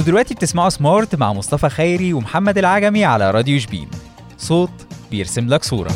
أنتوا دلوقتي بتسمعوا سمارت مع مصطفى خيري ومحمد العجمي على راديو شبين. صوت بيرسم لك صورة.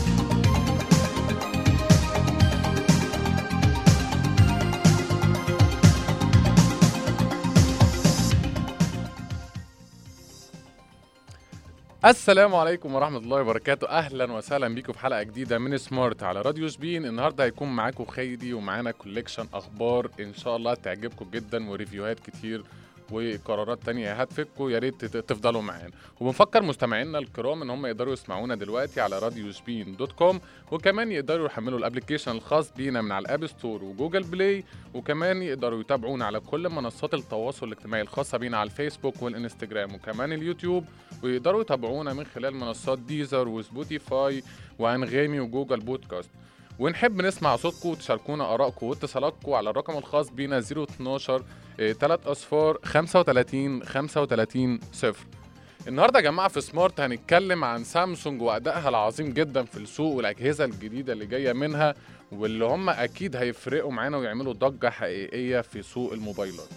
السلام عليكم ورحمة الله وبركاته. أهلا وسهلا بيكم في حلقة جديدة من سمارت على راديو شبين. النهاردة هيكون معاكم خيري ومعانا collection أخبار إن شاء الله تعجبكم جدا و reviewهات كتير وفقرات تانية هتفيدكم يا ريت تفضلوا معانا. وبنفكر مستمعينا الكرام إن هم يقدروا يسمعونا دلوقتي على راديو شبين dot com وكمان يقدروا يحملوا ال application الخاص بينا من على الآب ستور وجوجل بلاي وكمان يقدروا يتابعونا على كل منصات التواصل الاجتماعي الخاصة بينا على الفيسبوك والإنستجرام وكمان اليوتيوب ويقدروا يتابعونا من خلال منصات ديزر وسبوتيفاي وأنغامي وجوجل بودكاست. ونحب نسمع صوتكم وتشاركونا آرائكم واتصالاتكم على الرقم الخاص بينا 012 3 أصفار 35 35 صفر. النهارده يا جماعة في سمارت هنتكلم عن سامسونج وأدائها العظيم جدا في السوق والأجهزة الجديدة اللي جاية منها واللي هم أكيد هيفرقوا معانا ويعملوا ضجة حقيقية في سوق الموبايلات.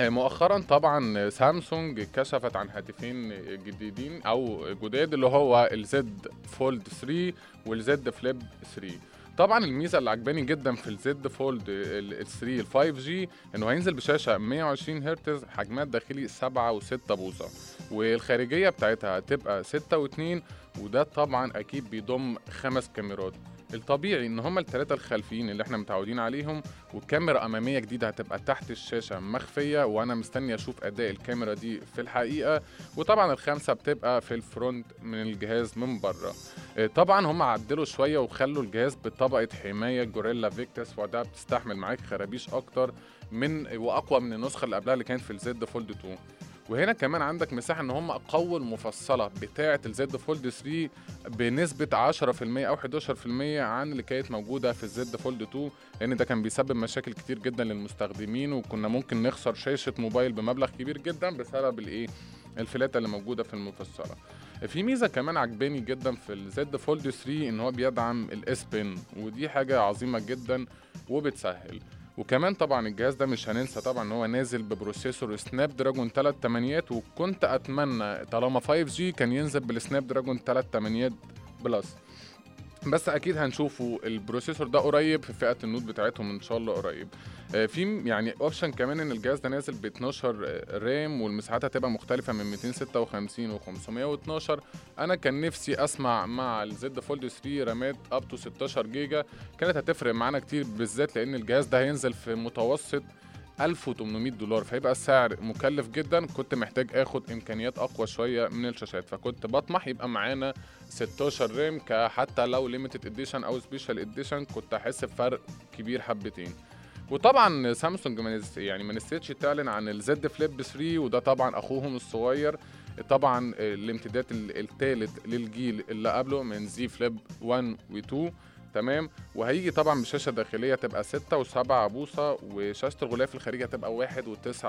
مؤخرا طبعا سامسونج كشفت عن هاتفين جديدين أو جداد اللي هو الزد فولد 3 والزد فليب 3 طبعا الميزة اللي عجباني جدا في ال Z Fold ال 3 ال 5G إنه هينزل بشاشة 120 هرتز حجمها الداخلي 7 و6 بوصة. والخارجية بتاعتها هتبقى 6 و2 وده طبعا أكيد بيضم خمس كاميرات. الطبيعي إن هما الثلاثه الخلفيين اللي إحنا متعودين عليهم وكاميرا أمامية جديدة هتبقى تحت الشاشة مخفية وأنا مستني أشوف أداء الكاميرا دي في الحقيقة. وطبعا الخامسة بتبقى في ال front من الجهاز من بره. آه، طبعا هم عدلوا شوية وخلوا الجهاز بطبقة حماية Gorilla Victus وده بتستحمل معاك خرابيش أكتر من وأقوى من النسخة اللي قبلها اللي كانت في ال Z Fold 2 وهنا كمان عندك مساحة إن هم أقووا المفصلة بتاعة ال Z Fold 3 بنسبة 10% أو 11% عن اللي كانت موجودة في ال Z Fold 2 لأن ده كان بيسبب مشاكل كتير جدا للمستخدمين وكنا ممكن نخسر شاشة موبايل بمبلغ كبير جدا بسبب الايه الفلاتة اللي موجودة في المفصلة. في ميزة كمان عجباني جدا في ال Z Fold 3 إن هو بيدعم ال S Pen ودي حاجة عظيمة جدا وبتسهل. وكمان طبعا الجهاز ده مش هننسى طبعا إن هو نازل ب processor Snapdragon 3 تمانيات وكنت أتمنى طالما 5G كان ينزل بال Snapdragon 3 تمانيات plus. بس أكيد هنشوفوا ال processor ده قريب في فئة ال Note بتاعتهم إن شاء الله قريب. آه، في يعني option كمان إن الجهاز ده نازل ب 12 RAM والمساحات هتبقى مختلفة من 256 و 512 أنا كان نفسي أسمع مع ال Z Fold 3 رامات up to 16 جيجا. كانت هتفرق معانا كتير بالذات لأن الجهاز ده هينزل في متوسط 1800 دولار فهيبقى السعر مكلف جدا. كنت محتاج آخد إمكانيات أقوى شوية من الشاشات فكنت بطمح يبقى معانا 16 RAM حتى لو limited edition أو special edition كنت أحس بفرق كبير حبتين. وطبعا سامسونج يعني ما نسيتش تعلن عن ال Z Flip 3 وده طبعا أخوهم الصغير. طبعا الامتداد الثالث للجيل اللي قبله من Z Flip 1 و2 تمام؟ وهيجي طبعا بشاشه داخليه تبقى 6 و7 بوصة وشاشة الغلاف الخارجي هتبقى 1 و9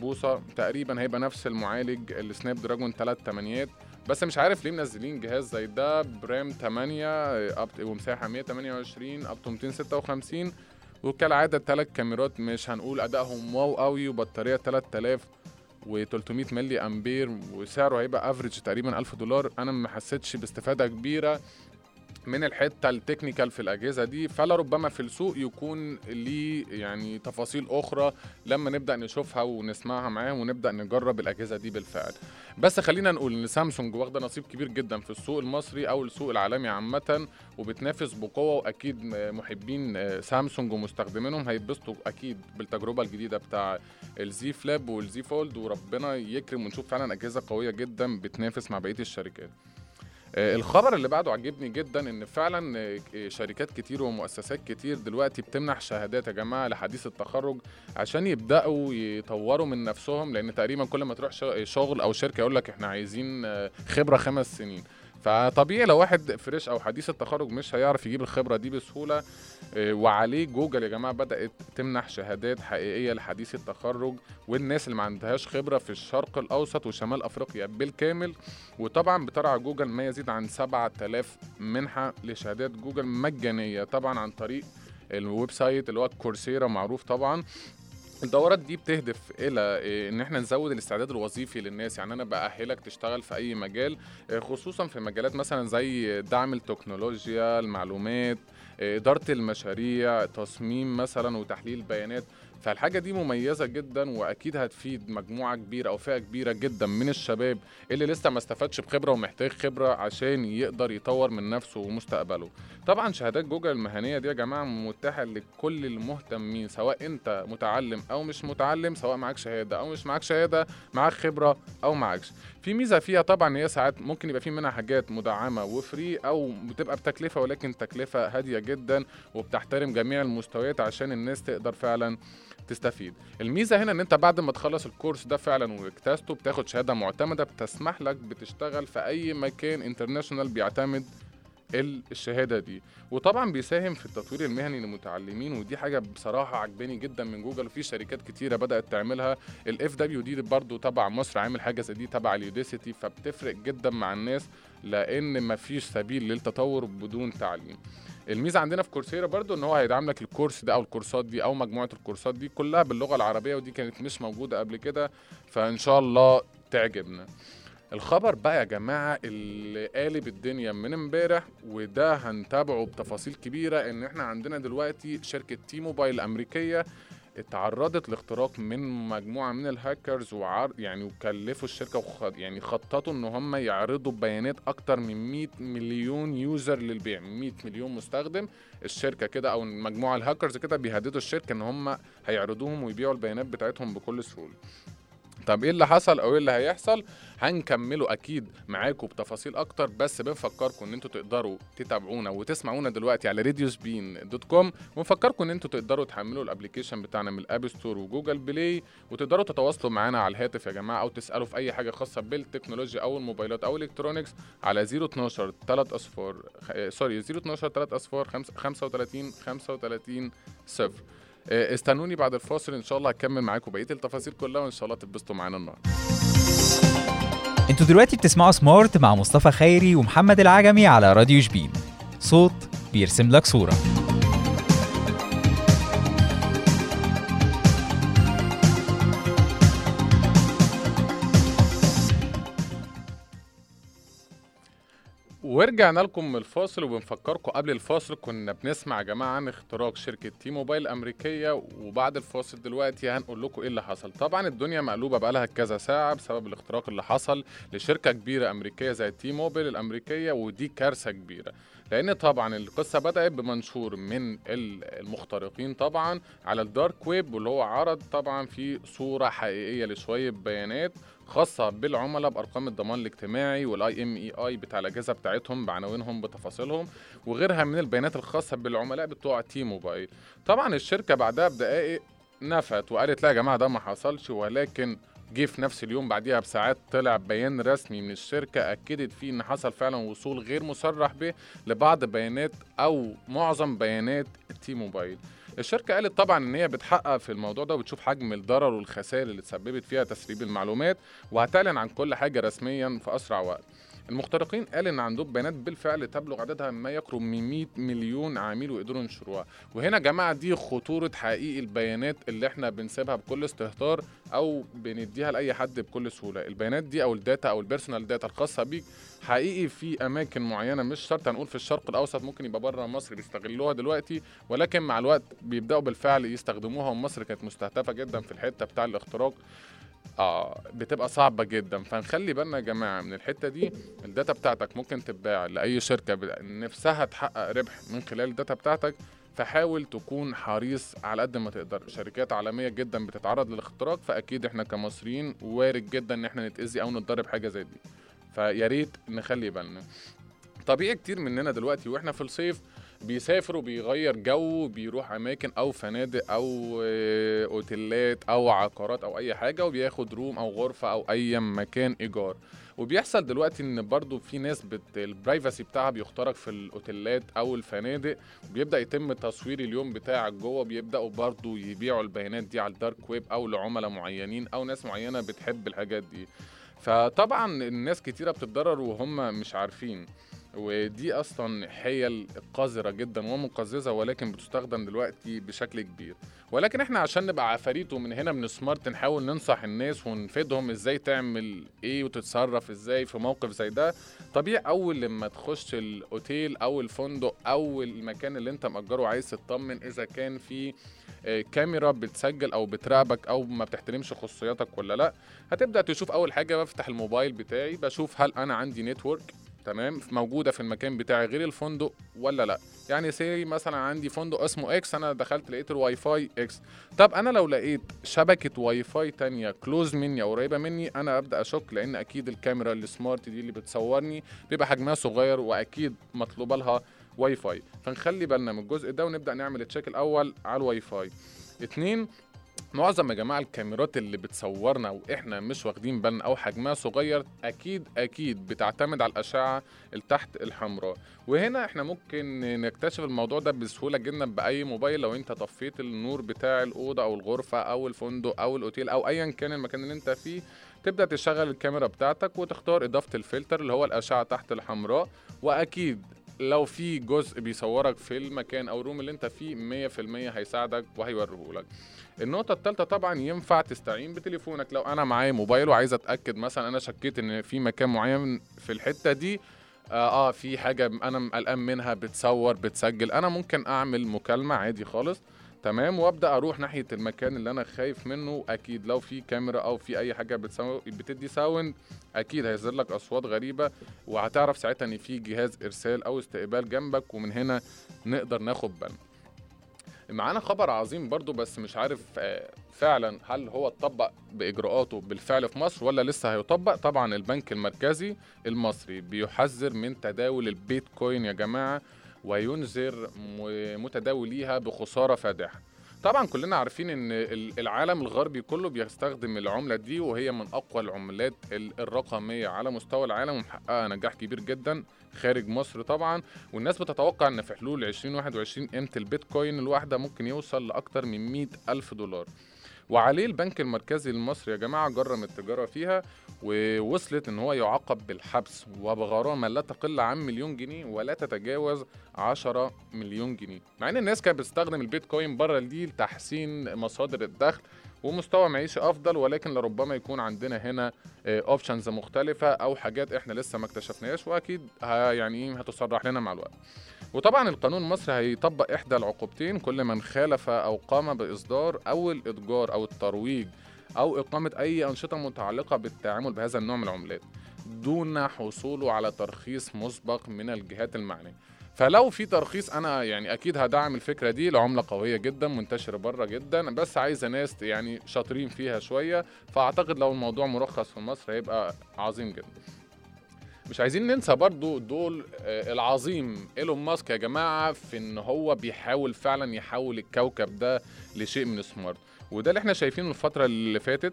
بوصة. تقريبا هيبقى نفس المعالج ال Snapdragon 3 تمانيات. بس مش عارف ليه منزلين جهاز زي ده ب RAM 8 up ومساحة 128 up to 256 وكالعادة ثلاث كاميرات مش هنقول أدائهم wow قوي وبطارية 3000 و300 ملي أمبير وسعره هيبقى average تقريبا 1000 دولار. أنا ما حسيتش باستفادة كبيرة. من الحتة ال technical في الأجهزة دي فلا ربما في السوق يكون ليه يعني تفاصيل أخرى لما نبدأ نشوفها ونسمعها معاهم ونبدأ نجرب الأجهزة دي بالفعل. بس خلينا نقول إن سامسونج واخدة نصيب كبير جدا في السوق المصري أو السوق العالمي عامة وبتنافس بقوة وأكيد محبين سامسونج ومستخدمينهم هيتبسطوا أكيد بالتجربة الجديدة بتاع ال Z Flip وال Z Fold وربنا يكرم ونشوف فعلا أجهزة قوية جدا بتنافس مع بقية الشركات. الخبر اللي بعده عجبني جدا إن فعلا آه، شركات كتير ومؤسسات كتير دلوقتي بتمنح شهادات يا جماعة لحديث التخرج عشان يبدأوا يطوروا من نفسهم لأن تقريبا كل ما تروح شغل أو شركة يقول لك إحنا عايزين آه، خبرة خمس سنين. فطبيعي لو واحد fresh أو حديث التخرج مش هيعرف يجيب الخبرة دي بسهولة آه، وعليه جوجل يا جماعة بدأت تمنح شهادات حقيقية لحديث التخرج والناس اللي ما عندهاش خبرة في الشرق الأوسط وشمال أفريقيا بالكامل. وطبعا بترعى جوجل ما يزيد عن 7000 منحة لشهادات جوجل مجانية طبعا عن طريق ال website اللي هو Coursera معروف طبعا. الدورات دي بتهدف إلى إيه، إن إحنا نزود الاستعداد الوظيفي للناس. يعني أنا بأهلك تشتغل في أي مجال إيه، خصوصا في مجالات مثلا زي دعم التكنولوجيا المعلومات إدارة المشاريع تصميم مثلا وتحليل بيانات. فالحاجة دي مميزة جدا وأكيد هتفيد مجموعة كبيرة أو فئة كبيرة جدا من الشباب اللي لسه ما استفادش بخبرة ومحتاج خبرة عشان يقدر يطور من نفسه ومستقبله. طبعا شهادات جوجل المهنية دي يا جماعة متاحة لكل المهتمين سواء أنت متعلم أو مش متعلم سواء معاك شهادة أو مش معاك شهادة معاك خبرة أو معاكش. في ميزة فيها طبعا هي ساعات ممكن يبقى في منها حاجات مدعمة وفري أو بتبقى بتكلفة ولكن تكلفة هادية جدا وبتحترم جميع المستويات عشان الناس تقدر فعلا تستفيد. الميزة هنا إن أنت بعد ما تخلص الكورس ده فعلا واجتازته بتاخد شهادة معتمدة بتسمح لك بتشتغل في أي مكان international بيعتمد الشهادة دي. وطبعا بيساهم في التطوير المهني للمتعلمين ودي حاجة بصراحة عجباني جدا من جوجل. وفي شركات كتيرة بدأت تعملها. ال FWD برضو تبع مصر عامل حاجة زي دي تبع ال Udacity فبتفرق جدا مع الناس لأن مفيش سبيل للتطور بدون تعليم. الميزة عندنا في Coursera برضو إن هو هيدعم لك الكورس ده أو الكورسات دي أو مجموعة الكورسات دي كلها باللغة العربية ودي كانت مش موجودة قبل كده. فإن شاء الله تعجبنا. الخبر بقى يا جماعة اللي قالب الدنيا من امبارح وده هنتابعه بتفاصيل كبيرة إن إحنا عندنا دلوقتي شركة تي موبايل الامريكيه اتعرضت لاختراق من مجموعة من الهاكرز وعر يعني وكلفوا الشركة وخ... يعني خططوا إن هم يعرضوا بيانات أكتر من 100 مليون user للبيع 100 مليون مستخدم. الشركة كده أو مجموعة الهاكرز كده بيهددوا الشركة إن هم هيعرضوهم ويبيعوا البيانات بتاعتهم بكل سهولة. طب إيه اللي حصل أو إيه اللي هيحصل؟ هنكمله أكيد معاكم بتفاصيل أكتر بس بنفكركم إن أنتوا تقدروا تتابعونا وتسمعونا دلوقتي على راديو Spin dot com ونفكركم إن أنتوا تقدروا تحملوا ال application بتاعنا من ال App Store و Google Play وتقدروا تتواصلوا معانا على الهاتف يا جماعة أو تسألوا في أي حاجة خاصة بالتكنولوجيا أو الموبايلات أو ال electronics على 012 3 اصفار سوري 012 3 اصفار 35 35 صفر. استنوني بعد الفاصل إن شاء الله هكمل معاكم بقية التفاصيل كلها وإن شاء الله تتبسطوا معانا النهارده. أنتوا دلوقتي بتسمعوا سمارت مع مصطفى خيري ومحمد العجمي على راديو شبين. صوت بيرسم لك صورة. ورجعنا لكم من الفاصل وبنفكركم قبل الفاصل. كنا بنسمع يا جماعة عن اختراق شركة تي موبايل الامريكيه وبعد الفاصل دلوقتي هنقول لكم إيه اللي حصل. طبعا الدنيا مقلوبة بقالها كذا ساعة بسبب الاختراق اللي حصل لشركة كبيرة أمريكية زي تي موبايل الأمريكية ودي كارثة كبيرة. لأن طبعا القصة بدأت بمنشور من ال- المخترقين طبعا على ال dark web واللي هو عرض طبعا في صورة حقيقية لشوية بيانات. خاصة بالعملاء بأرقام الضمان الاجتماعي وال IMEI بتاع الأجهزة بتاعتهم بعناوينهم بتفاصيلهم وغيرها من البيانات الخاصة بالعملاء بتوع تي موبايل طبعا الشركة بعدها بدقائق نفت وقالت لا يا جماعة ده ما حصلش ولكن جه في نفس اليوم بعديها بساعات طلع بيان رسمي من الشركة أكدت فيه إن حصل فعلا وصول غير مصرح به لبعض بيانات أو معظم بيانات تي موبايل الشركة قالت طبعا إن هي بتحقق في الموضوع ده وبتشوف حجم الضرر والخسائر اللي تسببت فيها تسريب المعلومات وهتعلن عن كل حاجة رسميا في أسرع وقت. المخترقين قال إن عندهم بيانات بالفعل تبلغ عددها ما يقرب من 100 مليون عميل وقدروا ينشروها. وهنا يا جماعة دي خطورة حقيقي البيانات اللي إحنا بنسيبها بكل استهتار أو بنديها لأي حد بكل سهولة. البيانات دي أو ال data أو ال personal data الخاصة بيك حقيقي في أماكن معينة مش شرط هنقول في الشرق الأوسط ممكن يبقى بره مصر بيستغلوها دلوقتي ولكن مع الوقت بيبدأوا بالفعل يستخدموها. ومصر كانت مستهدفة جدا في الحتة بتاع الاختراق. آه بتبقى صعبة جدا. فنخلي بالنا يا جماعة من الحتة دي ال data بتاعتك ممكن تتباع لأي شركة ب- نفسها تحقق ربح من خلال ال data بتاعتك. فحاول تكون حريص على قد ما تقدر. شركات عالمية جدا بتتعرض للاختراق فأكيد إحنا كمصريين وارد جدا إن إحنا نتأذي أو نتضرب حاجة زي دي. فيا ريت نخلي بالنا. طبيعي كتير مننا دلوقتي وإحنا في الصيف بيسافر وبيغير جو بيروح أماكن أو فنادق أو آه، أوتيلات أو عقارات أو أي حاجة وبياخد room أو غرفة أو أي مكان إيجار. وبيحصل دلوقتي إن برضو في ناس. ال privacy بتاعها بيخترق في الأوتيلات أو الفنادق. وبيبدا يتم تصوير اليوم بتاعك جوه بيبدأوا برضو يبيعوا البيانات دي على ال dark web أو لعملاء معينين أو ناس معينة بتحب الحاجات دي. فطبعا الناس كتيرة بتتضرر وهم مش عارفين. ودي أصلا حيل قذرة جدا ومقززة ولكن بتستخدم دلوقتي بشكل كبير. ولكن إحنا عشان نبقى عفاريت ومن هنا من Smart نحاول ننصح الناس ونفيدهم إزاي تعمل إيه وتتصرف إزاي في موقف زي ده. طبيعي أول لما تخش الأوتيل أو الفندق أو المكان اللي أنت مأجره عايز تطمن إذا كان في آه، كاميرا بتسجل أو بتراقبك أو ما بتحترمش خصوصياتك ولا لأ هتبدأ تشوف أول حاجة بفتح الموبايل بتاعي بشوف هل أنا عندي network تمام؟ موجودة في المكان بتاعي غير الفندق ولا لأ؟ يعني say مثلا عندي فندق اسمه X أنا دخلت لقيت الواي فاي X طب أنا لو لقيت شبكة واي فاي تانية close مني أو قريبة مني أنا أبدأ أشك لأن أكيد الكاميرا ال smart دي اللي بتصورني بيبقى حجمها صغير وأكيد مطلوبة لها واي فاي فنخلي بالنا من الجزء ده ونبدأ نعمل ال check الأول على الواي فاي. اتنين معظم يا جماعة الكاميرات اللي بتصورنا وإحنا مش واخدين بالنا أو حجمها صغير أكيد أكيد بتعتمد على الأشعة التحت الحمراء. وهنا إحنا ممكن نكتشف الموضوع ده بسهولة جدا بأي موبايل لو أنت طفيت النور بتاع الأوضة أو الغرفة أو الفندق أو الأوتيل أو ايا كان المكان اللي أنت فيه. تبدأ تشغل الكاميرا بتاعتك وتختار إضافة الفلتر اللي هو الأشعة تحت الحمراء. وأكيد لو في جزء بيصورك في المكان أو الروم اللي أنت فيه 100% هيساعدك وهيوريهولك. النقطة التالتة طبعا ينفع تستعين بتليفونك. لو أنا معايا موبايل وعايز أتأكد مثلا أنا شكيت إن في مكان معين في الحتة دي آه, آه في حاجة أنا قلقان منها بتصور بتسجل أنا ممكن أعمل مكالمة عادي خالص. تمام وابدأ أروح ناحية المكان اللي أنا خايف منه. أكيد لو في كاميرا أو في أي حاجة. بتدي ساوند أكيد هيظهر لك أصوات غريبة. وهتعرف ساعتها إن في جهاز إرسال أو استقبال جنبك ومن هنا نقدر ناخد بالنا معانا خبر عظيم برضو بس مش عارف آه، فعلا هل هو اتطبق بإجراءاته بالفعل في مصر ولا لسه هيطبق؟ طبعا البنك المركزي المصري بيحذر من تداول البيتكوين يا جماعة. وينذر متداوليها بخسارة فادحة. طبعا كلنا عارفين إن ال- العالم الغربي كله بيستخدم العملة دي وهي من أقوى العملات ال- الرقمية على مستوى العالم ومحققة نجاح كبير جدا خارج مصر طبعا. والناس بتتوقع إن في حلول 2021 قيمه البيتكوين الواحدة ممكن يوصل لأكتر من 100 ألف دولار. وعليه البنك المركزي المصري يا جماعة جرم التجارة فيها ووصلت إن هو يعاقب بالحبس وبغرامة لا تقل عن مليون جنيه ولا تتجاوز 10 مليون جنيه. مع إن الناس كانت بتستخدم البيتكوين بره دي لتحسين مصادر الدخل ومستوى معيشي أفضل ولكن لربما يكون عندنا هنا options مختلفة أو حاجات إحنا لسه ما اكتشفناهاش وأكيد يعني هتصرح لنا مع الوقت. وطبعا القانون المصري هيطبق إحدى العقوبتين كل من خالف أو قام بإصدار أو الإتجار أو الترويج أو إقامة أي أنشطة متعلقة بالتعامل بهذا النوع من العملات دون حصوله على ترخيص مسبق من الجهات المعنية. فلو في ترخيص أنا يعني أكيد هدعم الفكرة دي العمله قوية جدا منتشرة بره جدا بس عايزة ناس يعني شاطرين فيها شوية فأعتقد لو الموضوع مرخص في مصر هيبقى عظيم جدا. مش عايزين ننسى برضو دول آه، العظيم إيلون ماسك يا جماعة في إن هو بيحاول فعلا يحول الكوكب ده لشيء من سمارت وده اللي إحنا شايفينه الفترة اللي فاتت.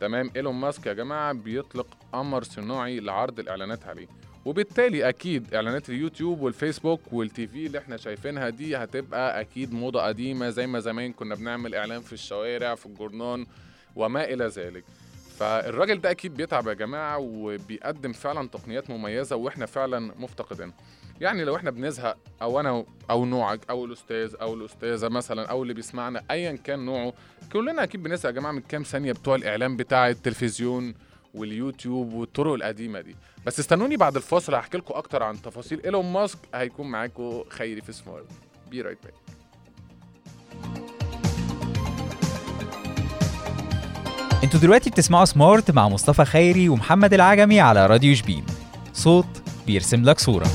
تمام إيلون ماسك يا جماعة بيطلق قمر صناعي لعرض الإعلانات عليه. وبالتالي أكيد إعلانات اليوتيوب والفيسبوك والتي في اللي إحنا شايفينها دي هتبقى أكيد موضة قديمة زي ما زمان كنا بنعمل إعلان في الشوارع في الجورنان وما إلى ذلك. فالراجل ده أكيد بيتعب يا جماعة وبيقدم فعلا تقنيات مميزة وإحنا فعلا مفتقدينها. يعني لو إحنا بنزهق أو أنا أو نوعك أو الأستاذ أو الأستاذة مثلا أو اللي بيسمعنا ايا كان نوعه كلنا أكيد بنزهق يا جماعة من كام ثانية بتوع الاعلان بتاع التلفزيون واليوتيوب والطرق القديمة دي. بس استنوني بعد الفاصل هحكي لكم أكتر عن تفاصيل إيلون ماسك هيكون معاكم خيري في Smart. be right back أنتوا دلوقتي بتسمعوا Smart مع مصطفى خيري ومحمد العجمي على راديو شبين. صوت بيرسم لك صورة.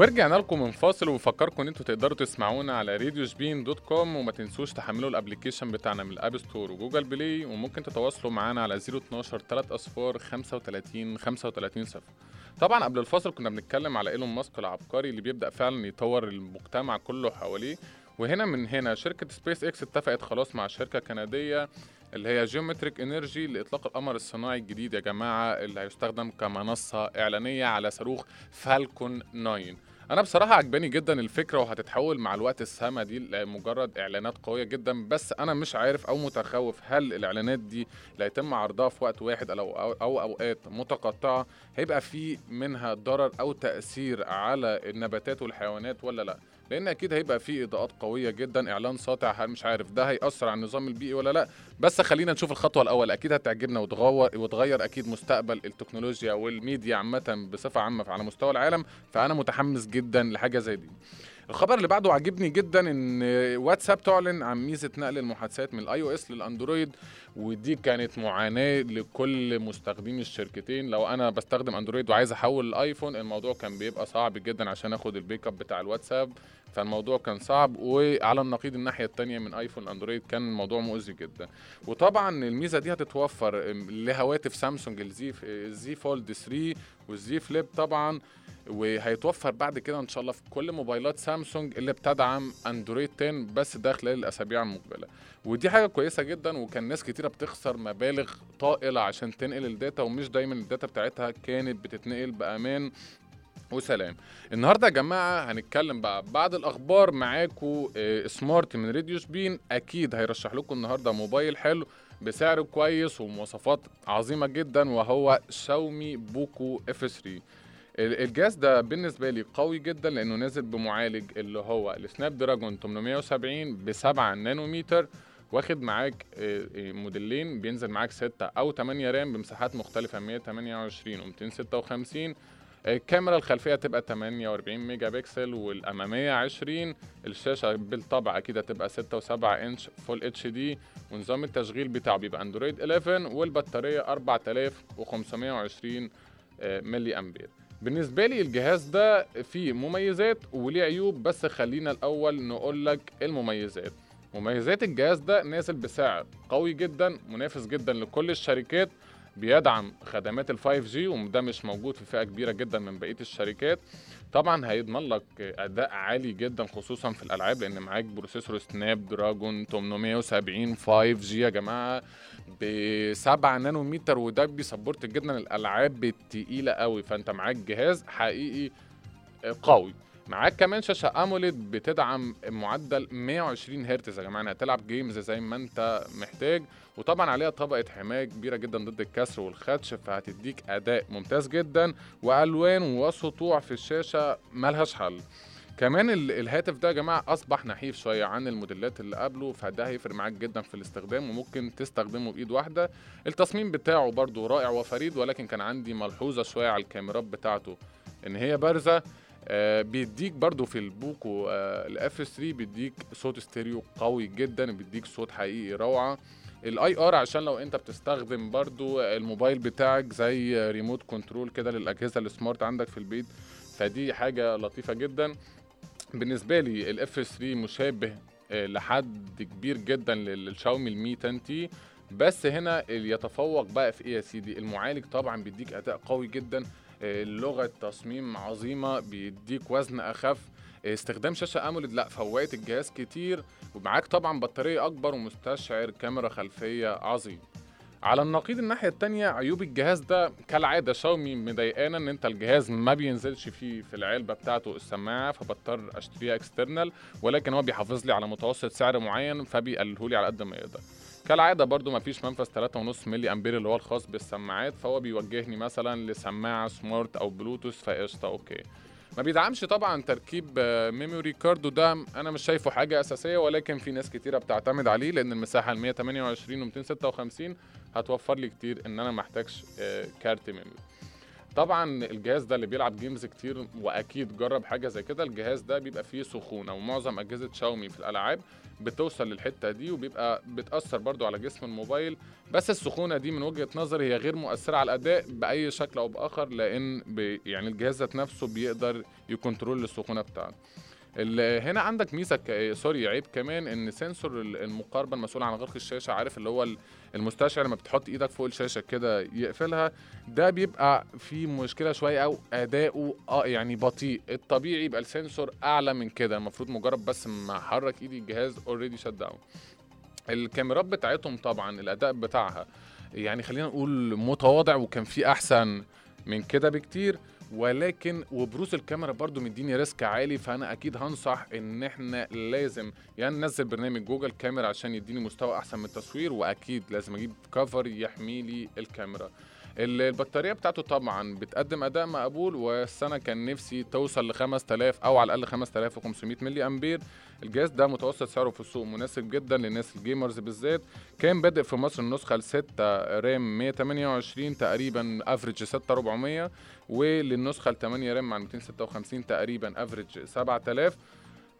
ورجعنا لكم من فاصل وبفكركم إن أنتوا تقدروا تسمعونا على راديو شبين dot com وما تنسوش تحملوا ال application بتاعنا من ال App Store و Google Play وممكن تتواصلوا معانا على 012 3 اصفار 35 35 صفر. طبعا قبل الفاصل كنا بنتكلم على إيلون ماسك العبقري اللي بيبدأ فعلا يطور المجتمع كله حواليه. وهنا من هنا شركة سبيس إكس اتفقت خلاص مع شركة كندية اللي هي Geometric Energy لإطلاق القمر الصناعي الجديد. يا جماعة اللي هيستخدم كمنصة إعلانية على صاروخ فالكون 9 أنا بصراحة عجباني جدا الفكرة وهتتحول مع الوقت السما دي لمجرد إعلانات قوية جدا بس أنا مش عارف أو متخوف هل الإعلانات دي اللي هيتم عرضها في وقت واحد أو أو, أوقات متقطعة هيبقى في منها ضرر أو تأثير على النباتات والحيوانات ولا لأ؟ لأن أكيد هيبقى في إضاءات قوية جدا إعلان ساطع مش عارف ده هيأثر على النظام البيئي ولا لأ. بس خلينا نشوف الخطوة الأول أكيد هتعجبنا وتغير وتغير أكيد مستقبل التكنولوجيا والميديا عامة بصفة عامة على مستوى العالم. فأنا متحمس جدا لحاجة زي دي. الخبر اللي بعده عجبني جدا إن واتساب تعلن عن ميزة نقل المحادثات من ال iOS للأندرويد ودي كانت معاناة لكل مستخدمي الشركتين. لو أنا بستخدم أندرويد وعايز أحول الآيفون الموضوع كان بيبقى صعب جدا عشان آخد ال backup بتاع الواتساب فالموضوع كان صعب. وعلى النقيض الناحية الثانية من آيفون اندرويد كان الموضوع مؤذي جدا. وطبعا الميزة دي هتتوفر لهواتف سامسونج ال Z ال Z Fold 3 وال Z Flip طبعا وهيتوفر بعد كده إن شاء الله في كل موبايلات سامسونج اللي بتدعم أندرويد 10 بس ده خلال الأسابيع المقبلة. ودي حاجة كويسة جدا وكان ناس كتيرة بتخسر مبالغ طائلة عشان تنقل ال data ومش دايما ال data بتاعتها كانت بتتنقل بأمان وسلام. النهارده يا جماعة هنتكلم بقى بعد الأخبار معاكم Smart من راديو شبين. أكيد هيرشح لكم النهارده موبايل حلو. بسعر كويس ومواصفات عظيمة جدا وهو شاومي Poco F 3 الجهاز ده بالنسبة لي قوي جدا لأنه نازل بمعالج اللي هو ال Snapdragon 870 ب 7 نانومتر واخد معاك موديلين بينزل معاك 6 أو 8 RAM بمساحات مختلفة 128 و 256 الكاميرا الخلفية تبقى 48 ميجا بكسل والأمامية 20 الشاشة بالطبع أكيد هتبقى 6 و7 إنش Full HD ونظام التشغيل بتاعه بيبقى أندرويد 11 والبطارية 4520 ملي أمبير. بالنسبة لي الجهاز ده فيه مميزات وليه عيوب بس خلينا الأول نقول لك المميزات. مميزات الجهاز ده نازل بسعر قوي جدا منافس جدا لكل الشركات بيدعم خدمات ال 5G وده مش موجود في فئة كبيرة جدا من بقية الشركات. طبعا هيضمن لك أداء عالي جدا خصوصا في الألعاب لأن معاك processor Snapdragon 870 5G يا جماعة ب 7 نانومتر وده بي support جدا الألعاب التقيلة قوي. فأنت معاك جهاز حقيقي قوي. معاك كمان شاشة AMOLED بتدعم معدل 120 هرتز يا جماعة هتلعب games زي ما أنت محتاج. وطبعا عليها طبقة حماية كبيرة جدا ضد الكسر والخدش فهتديك أداء ممتاز جدا. وألوان وسطوع في الشاشة ملهاش حل. كمان الهاتف ده يا جماعة أصبح نحيف شوية عن الموديلات اللي قبله فده هيفرق معاك جدا في الاستخدام وممكن تستخدمه بإيد واحدة. التصميم بتاعه برده رائع وفريد ولكن كان عندي ملحوظة شوية على الكاميرات بتاعته إن هي بارزة. آه بيديك برضو في البوكو آه ال F 3 بيديك صوت ستيريو قوي جدا بيديك صوت حقيقي روعة. ال IR عشان لو انت بتستخدم برضو الموبايل بتاعك زي remote control كده للأجهزة ال smart عندك في البيت فدي حاجة لطيفة جدا. بالنسبة لي ال F 3 مشابه آه لحد كبير جدا للشاومي ال Mi 10 T بس هنا يتفوق بقى في إيه يا سيدي المعالج طبعا بيديك أداء قوي جدا. لغة تصميم عظيمة بيديك وزن أخف. استخدام شاشة AMOLED لا فوقت الجهاز كتير ومعاك طبعا بطارية أكبر ومستشعر كاميرا خلفية عظيم. على النقيض الناحية التانية عيوب الجهاز ده كالعادة شاومي مضايقانا إن أنت الجهاز ما بينزلش فيه في العلبة بتاعته السماعة فبضطر أشتريها external ولكن هو بيحافظ لي على متوسط سعر معين فبيقلله لي على قد ما يقدر. كالعادة برضو مفيش منفذ 3.5 ملي أمبير اللي هو الخاص بالسماعات فهو بيوجهني مثلا لسماعة smart أو بلوتوث فقشطة okay. ما بيدعمش طبعا تركيب memory card وده أنا مش شايفه حاجة أساسية ولكن في ناس كتيرة بتعتمد عليه لأن المساحة ال 128 و 256 هتوفر لي كتير إن أنا ما أحتاجش كارت memory طبعا الجهاز ده اللي بيلعب games كتير وأكيد جرب حاجة زي كده الجهاز ده بيبقى فيه سخونة ومعظم أجهزة شاومي في الألعاب بتوصل للحتة دي وبيبقى بتأثر برضو على جسم الموبايل. بس السخونة دي من وجهة نظري هي غير مؤثرة على الأداء بأي شكل أو بآخر لأن يعني الجهاز ذات نفسه بيقدر ي control السخونة بتاعته. هنا عندك ميزة ك... sorry عيب كمان إن sensor المقاربة المسؤول عن غلق الشاشة عارف اللي هو المستشعر لما بتحط إيدك فوق الشاشة كده يقفلها ده بيبقى في مشكلة شوية أو أداؤه آه يعني بطيء. الطبيعي يبقى ال sensor أعلى من كده المفروض مجرد بس ما احرك إيدي الجهاز already shut down الكاميرات بتاعتهم طبعا الأداء بتاعها يعني خلينا نقول متواضع وكان في أحسن من كده بكتير. ولكن وبروز الكاميرا برضو مديني risk عالي فأنا أكيد هنصح إن إحنا لازم يعني ننزل برنامج Google Camera عشان يديني مستوى أحسن من التصوير وأكيد لازم أجيب cover يحمي لي الكاميرا. ال- البطارية بتاعته طبعا بتقدم أداء مقبول والسنة كان نفسي توصل ل 5000 أو على الأقل 5500 ملي أمبير. الجهاز ده متوسط سعره في السوق مناسب جدا للناس ال gamers بالذات. كان بادئ في مصر النسخة ل 6 RAM 128 تقريبا average 6400 وللنسخة ل 8 RAM مع 256 تقريبا average 7000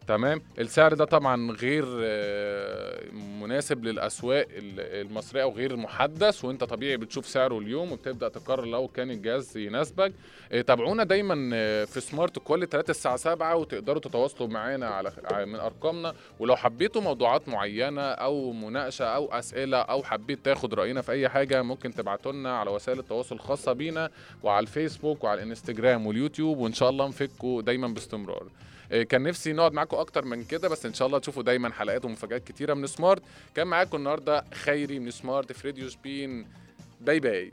تمام؟ السعر ده طبعا غير آه، مناسب للأسواق ال- المصرية أو غير محدث وأنت طبيعي بتشوف سعره اليوم وبتبدأ تقرر لو كان الجهاز يناسبك. آه، تابعونا دايما آه، في سمارت كل 3 الساعة 7 وتقدروا تتواصلوا معانا على من أرقامنا. ولو حبيتوا موضوعات معينة أو مناقشة أو أسئلة أو حبيت تاخد رأينا في أي حاجة ممكن تبعتوا لنا على وسائل التواصل الخاصة بينا وعلى الفيسبوك وعلى الإنستجرام واليوتيوب وإن شاء الله نفيدكوا دايما باستمرار. كان نفسي نقعد معاكم أكتر من كده بس إن شاء الله تشوفوا دايما حلقات ومفاجآت كتيرة من سمارت. كان معاكم النهارده خيري من سمارت في راديو سبين bye bye.